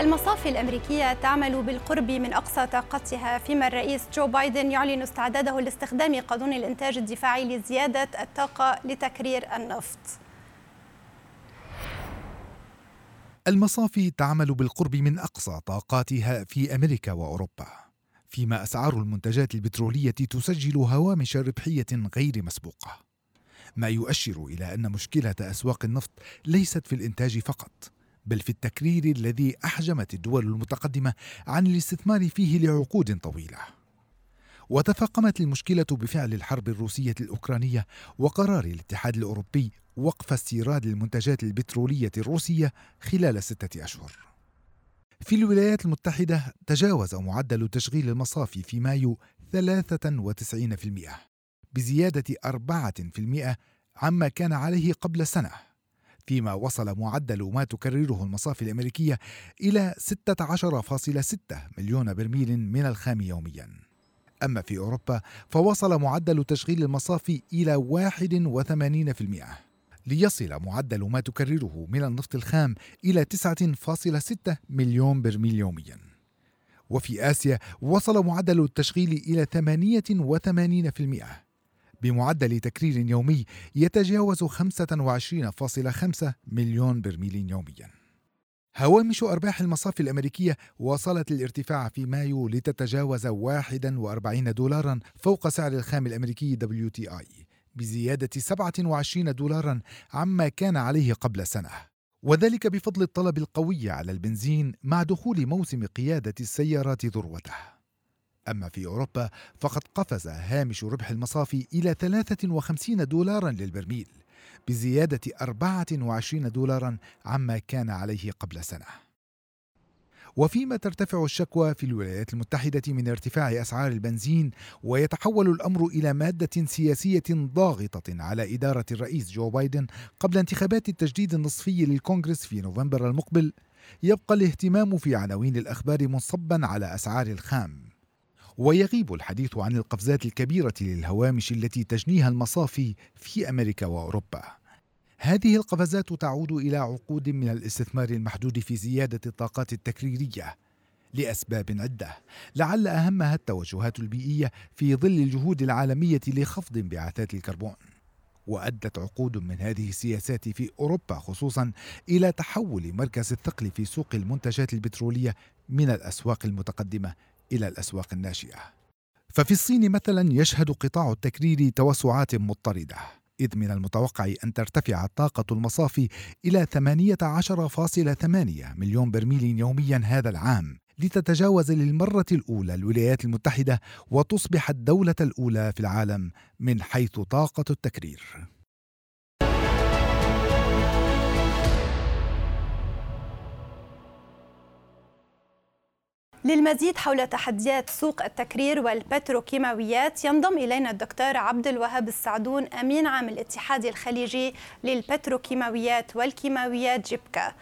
المصافي الأمريكية تعمل بالقرب من أقصى طاقتها فيما الرئيس جو بايدن يعلن استعداده لاستخدام قانون الإنتاج الدفاعي لزيادة الطاقة لتكرير النفط. المصافي تعمل بالقرب من أقصى طاقاتها في أمريكا وأوروبا فيما أسعار المنتجات البترولية تسجل هوامش ربحية غير مسبوقة. ما يؤشر إلى أن مشكلة أسواق النفط ليست في الإنتاج فقط بل في التكرير الذي أحجمت الدول المتقدمة عن الاستثمار فيه لعقود طويلة. وتفاقمت المشكلة بفعل الحرب الروسية الأوكرانية وقرار الاتحاد الأوروبي وقف استيراد المنتجات البترولية الروسية خلال ستة أشهر. في الولايات المتحدة تجاوز معدل تشغيل المصافي في مايو 93% بزيادة 4% عما كان عليه قبل سنة. فيما وصل معدل ما تكرره المصافي الأمريكية إلى 16.6 مليون برميل من الخام يوميا. أما في أوروبا فوصل معدل تشغيل المصافي إلى 81% ليصل معدل ما تكرره من النفط الخام إلى 9.6 مليون برميل يوميا. وفي آسيا وصل معدل التشغيل إلى 88% بمعدل تكرير يومي يتجاوز 25.5 مليون برميل يوميا. هوامش أرباح المصافي الأمريكية واصلت الارتفاع في مايو لتتجاوز 41 دولارا فوق سعر الخام الأمريكي WTI بزيادة 27 دولارا عما كان عليه قبل سنة وذلك بفضل الطلب القوي على البنزين مع دخول موسم قيادة السيارات ذروته أما في أوروبا فقد قفز هامش ربح المصافي إلى 53 دولارا للبرميل بزيادة 24 دولارا عما كان عليه قبل سنة. وفيما ترتفع الشكوى في الولايات المتحدة من ارتفاع أسعار البنزين ويتحول الأمر إلى مادة سياسية ضاغطة على إدارة الرئيس جو بايدن قبل انتخابات التجديد النصفي للكونغرس في نوفمبر المقبل يبقى الاهتمام في عناوين الأخبار منصبا على أسعار الخام. ويغيب الحديث عن القفزات الكبيرة للهوامش التي تجنيها المصافي في أمريكا وأوروبا. هذه القفزات تعود إلى عقود من الاستثمار المحدود في زيادة الطاقات التكريرية لأسباب عدة، لعل أهمها التوجهات البيئية في ظل الجهود العالمية لخفض انبعاثات الكربون. وأدت عقود من هذه السياسات في أوروبا خصوصا إلى تحول مركز الثقل في سوق المنتجات البترولية من الأسواق المتقدمة إلى الأسواق الناشئة. ففي الصين مثلا يشهد قطاع التكرير توسعات مضطردة إذ من المتوقع أن ترتفع طاقة المصافي إلى 18.8 مليون برميل يوميا هذا العام لتتجاوز للمرة الأولى الولايات المتحدة وتصبح الدولة الأولى في العالم من حيث طاقة التكرير. للمزيد حول تحديات سوق التكرير والبتروكيماويات ينضم إلينا الدكتور عبد الوهاب السعدون أمين عام الاتحاد الخليجي للبتروكيماويات والكيماويات جيبكا.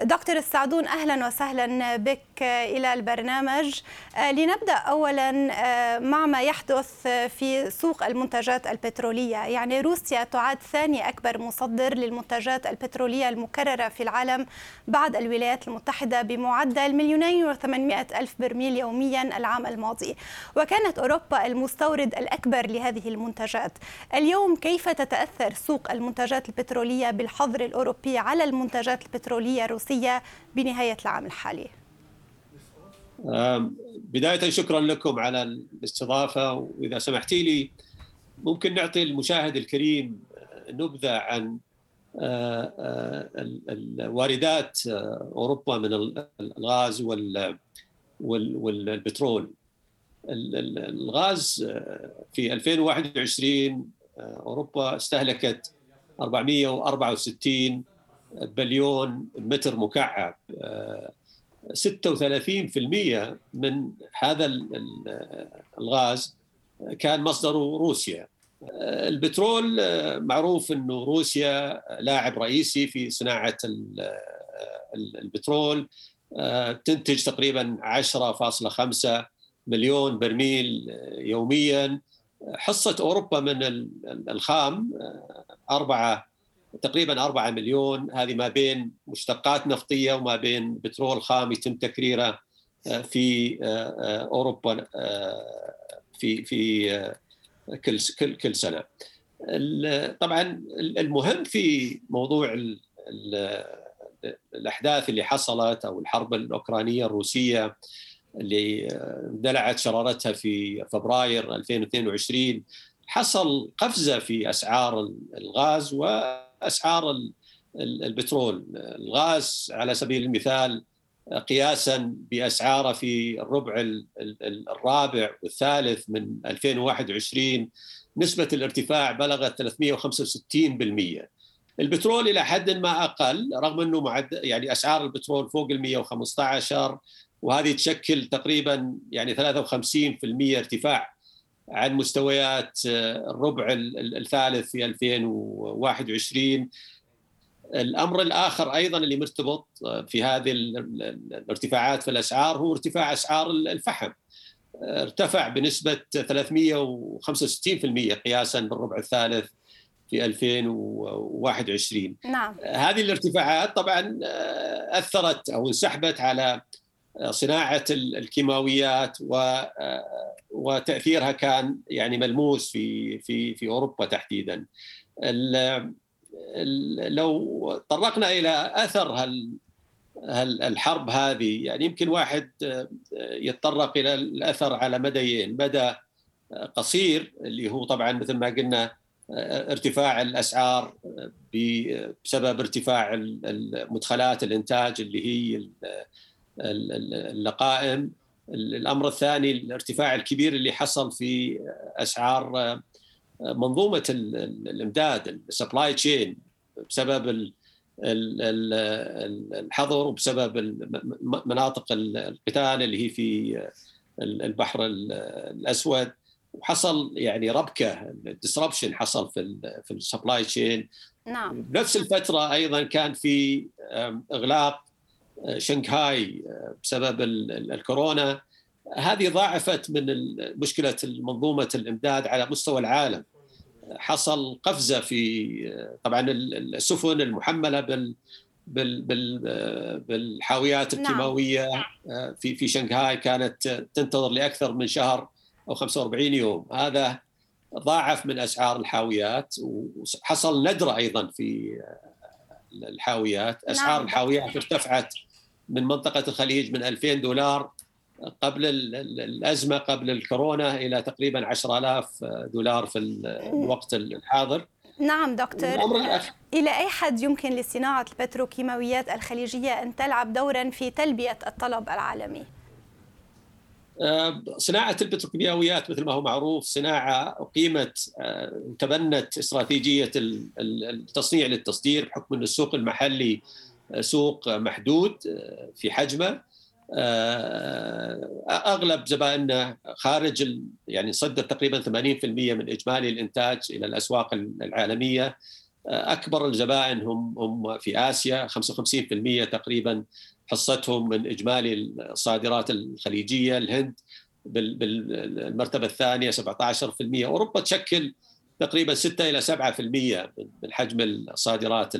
دكتور السعدون أهلا وسهلا بك إلى البرنامج. آه، لنبدأ اولا آه، مع ما يحدث في سوق المنتجات البترولية. يعني روسيا تعد ثاني أكبر مصدر للمنتجات البترولية المكررة في العالم بعد الولايات المتحدة بمعدل مليونين وثمانمائة ألف برميل يوميا العام الماضي. وكانت أوروبا المستورد الأكبر لهذه المنتجات. اليوم كيف تتأثر سوق المنتجات البترولية بالحظر الأوروبي على المنتجات البترولية الروسيه الرئاسية بنهاية العام الحالي. بداية شكرا لكم على الاستضافة وإذا سمحتي لي ممكن نعطي المشاهد الكريم نبذة عن آه، آه، الواردات آه، أوروبا من الغاز والبترول. الغاز في 2021 أوروبا استهلكت 464 بليون متر مكعب. 36% من هذا الغاز كان مصدره روسيا. البترول معروف إنه روسيا لاعب رئيسي في صناعة البترول. تنتج تقريبا 10.5 مليون برميل يوميا. حصة أوروبا من الخام أربعة تقريبا 4 مليون هذه ما بين مشتقات نفطية وما بين بترول خام يتم تكريره في أوروبا في في كل كل كل سنة. طبعا المهم في موضوع الأحداث اللي حصلت أو الحرب الأوكرانية الروسية اللي اندلعت شرارتها في فبراير 2022 حصل قفزة في أسعار الغاز واسعار البترول، الغاز على سبيل المثال قياسا بأسعاره في الربع الرابع والثالث من 2021 نسبة الارتفاع بلغت 365% البترول إلى حد ما أقل رغم إنه معد يعني أسعار البترول فوق ال 115 وهذه تشكل تقريبا يعني 53% ارتفاع عن مستويات الربع الثالث في 2021 الأمر الآخر أيضا اللي مرتبط في هذه الارتفاعات في الأسعار هو ارتفاع أسعار الفحم. ارتفع بنسبة 365% قياسا بالربع الثالث في 2021 نعم. هذه الارتفاعات طبعا أثرت أو انسحبت على صناعة الكيماويات وتأثيرها كان يعني ملموس في في في أوروبا تحديدا. لو طرقنا إلى أثر الحرب هذه يعني يمكن واحد يتطرق إلى الأثر على مديين، مدى قصير اللي هو طبعا مثل ما قلنا ارتفاع الأسعار بسبب ارتفاع مدخلات الإنتاج اللي هي اللقائم. الأمر الثاني الارتفاع الكبير اللي حصل في أسعار منظومة الإمداد السبلاي تشين بسبب الحظر وبسبب مناطق القتال اللي هي في البحر الأسود. وحصل يعني ربكة disruption حصل في في ال supply chain. نعم. بنفس الفترة أيضا كان في إغلاق شنغهاي بسبب الكورونا هذه ضاعفت من مشكلة منظومة الإمداد على مستوى العالم حصل قفزة في طبعا السفن المحملة بال بال بال بالحاويات الكيماويه نعم. في في شنغهاي كانت تنتظر لأكثر من شهر أو 45 يوم هذا ضاعف من أسعار الحاويات وحصل ندرة أيضا في الحاويات أسعار نعم. الحاويات ارتفعت من منطقة الخليج من 2000 دولار قبل الأزمة قبل الكورونا إلى تقريبا 10000 دولار في الوقت الحاضر. نعم دكتور. إلى أي حد يمكن لصناعة البتروكيماويات الخليجية أن تلعب دورا في تلبية الطلب العالمي؟ صناعة البتروكيماويات مثل ما هو معروف صناعة أقيمت تبنت استراتيجية التصنيع للتصدير بحكم أن السوق المحلي سوق محدود في حجمه. أغلب زبائننا خارج يعني نصدر تقريبا 80% من إجمالي الإنتاج إلى الأسواق العالمية. أكبر الزبائن هم هم في آسيا 55% تقريبا حصتهم من إجمالي الصادرات الخليجية. الهند بالمرتبة الثانية 17% أوروبا تشكل تقريبا 6 إلى 7% من حجم الصادرات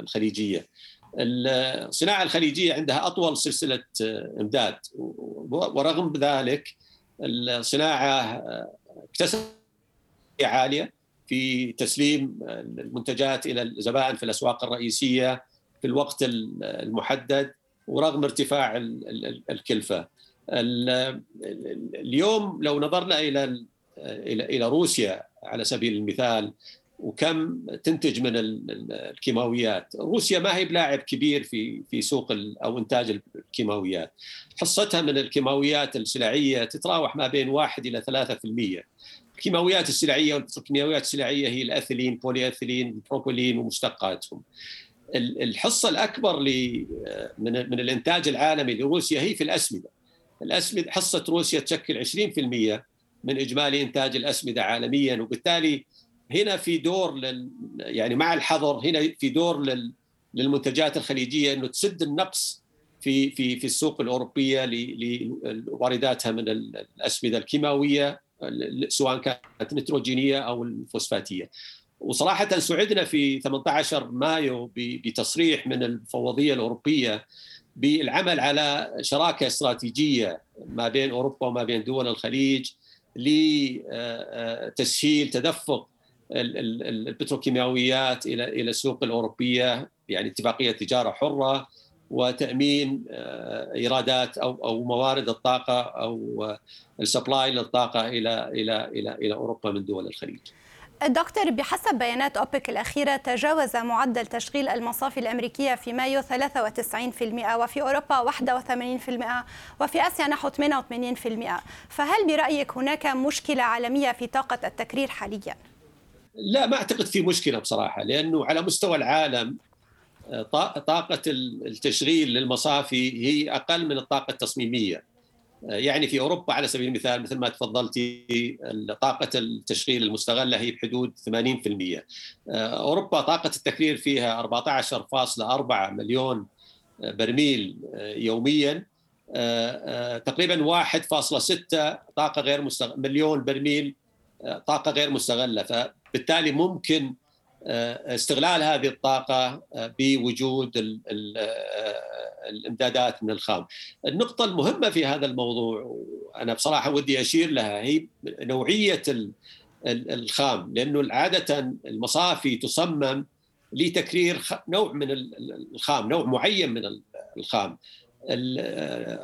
الخليجية. الصناعه الخليجية عندها أطول سلسلة إمداد ورغم ذلك الصناعة اكتسبت عالية في تسليم المنتجات إلى الزبائن في الأسواق الرئيسية في الوقت المحدد ورغم ارتفاع الكلفة. اليوم لو نظرنا إلى إلى إلى روسيا على سبيل المثال وكم تنتج من الكيماويات. روسيا ما هي بلاعب كبير في في سوق أو إنتاج الكيماويات. حصتها من الكيماويات السلعية تتراوح ما بين 1 إلى 3% الكيماويات السلعية والكيماويات السلعية هي الأثيلين بوليأثيلين البروبولين ومشتقاتهم الحصة الأكبر من من الإنتاج العالمي لروسيا هي في الأسمدة. الاسمده حصة روسيا تشكل 20% من إجمالي إنتاج الاسمده عالميا وبالتالي هنا في دور لل يعني مع الحظر هنا في دور لل للمنتجات الخليجية إنه تسد النقص في في في السوق الأوروبية لوارداتها من الاسمده الكيماوية سواء كانت نيتروجينية أو الفوسفاتية. وصراحه سعدنا في 18 مايو بتصريح من المفوضيه الأوروبية بالعمل على شراكة استراتيجية ما بين أوروبا وما بين دول الخليج لتسهيل تدفق البتروكيماويات إلى إلى السوق الأوروبية يعني اتفاقية تجارة حرة وتأمين آه، إيرادات أو أو موارد الطاقة أو السبلاي للطاقة إلى إلى إلى إلى أوروبا من دول الخليج. دكتور بحسب بيانات أوبك الأخيرة تجاوز معدل تشغيل المصافي الأمريكية في مايو 93% وفي أوروبا 81% وفي آسيا نحو 88% فهل برأيك هناك مشكلة عالمية في طاقة التكرير حاليا؟ لا ما أعتقد في مشكلة بصراحة لأنه على مستوى العالم طاقة التشغيل للمصافي هي أقل من الطاقة التصميمية يعني في أوروبا على سبيل المثال مثل ما تفضلتي طاقة التشغيل المستغلة هي بحدود 80% أوروبا طاقة التكرير فيها 14.4 مليون برميل يوميا. تقريبا 1.6 طاقة غير مستغل مليون برميل طاقة غير مستغلة. فبالتالي ممكن آه، استغلال هذه الطاقة آه، بوجود آه، الامدادات من الخام. النقطة المهمة في هذا الموضوع أنا بصراحة ودي أشير لها هي نوعية الخام لأنه عادة المصافي تصمم لتكرير نوع من الخام، نوع معين من الخام.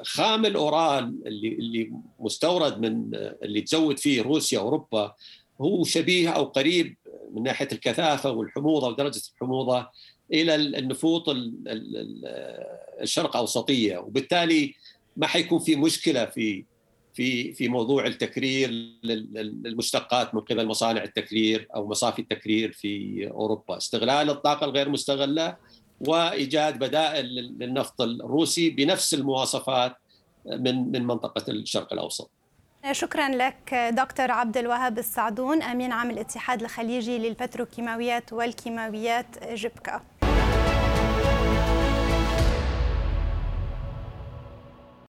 خام الاورال اللي اللي مستورد من اللي تزود فيه روسيا اوروبا هو شبيه أو قريب من ناحية الكثافة والحموضة ودرجة الحموضة إلى النفوط الشرق أوسطية وبالتالي ما حيكون في مشكلة في في في موضوع التكرير للمشتقات من قبل مصانع التكرير أو مصافي التكرير في أوروبا، استغلال الطاقة الغير مستغلة وإيجاد بدائل للنفط الروسي بنفس المواصفات من من منطقة الشرق الأوسط. شكرا لك دكتور عبد الوهاب السعدون أمين عام الاتحاد الخليجي للبتروكيماويات والكيماويات جبكا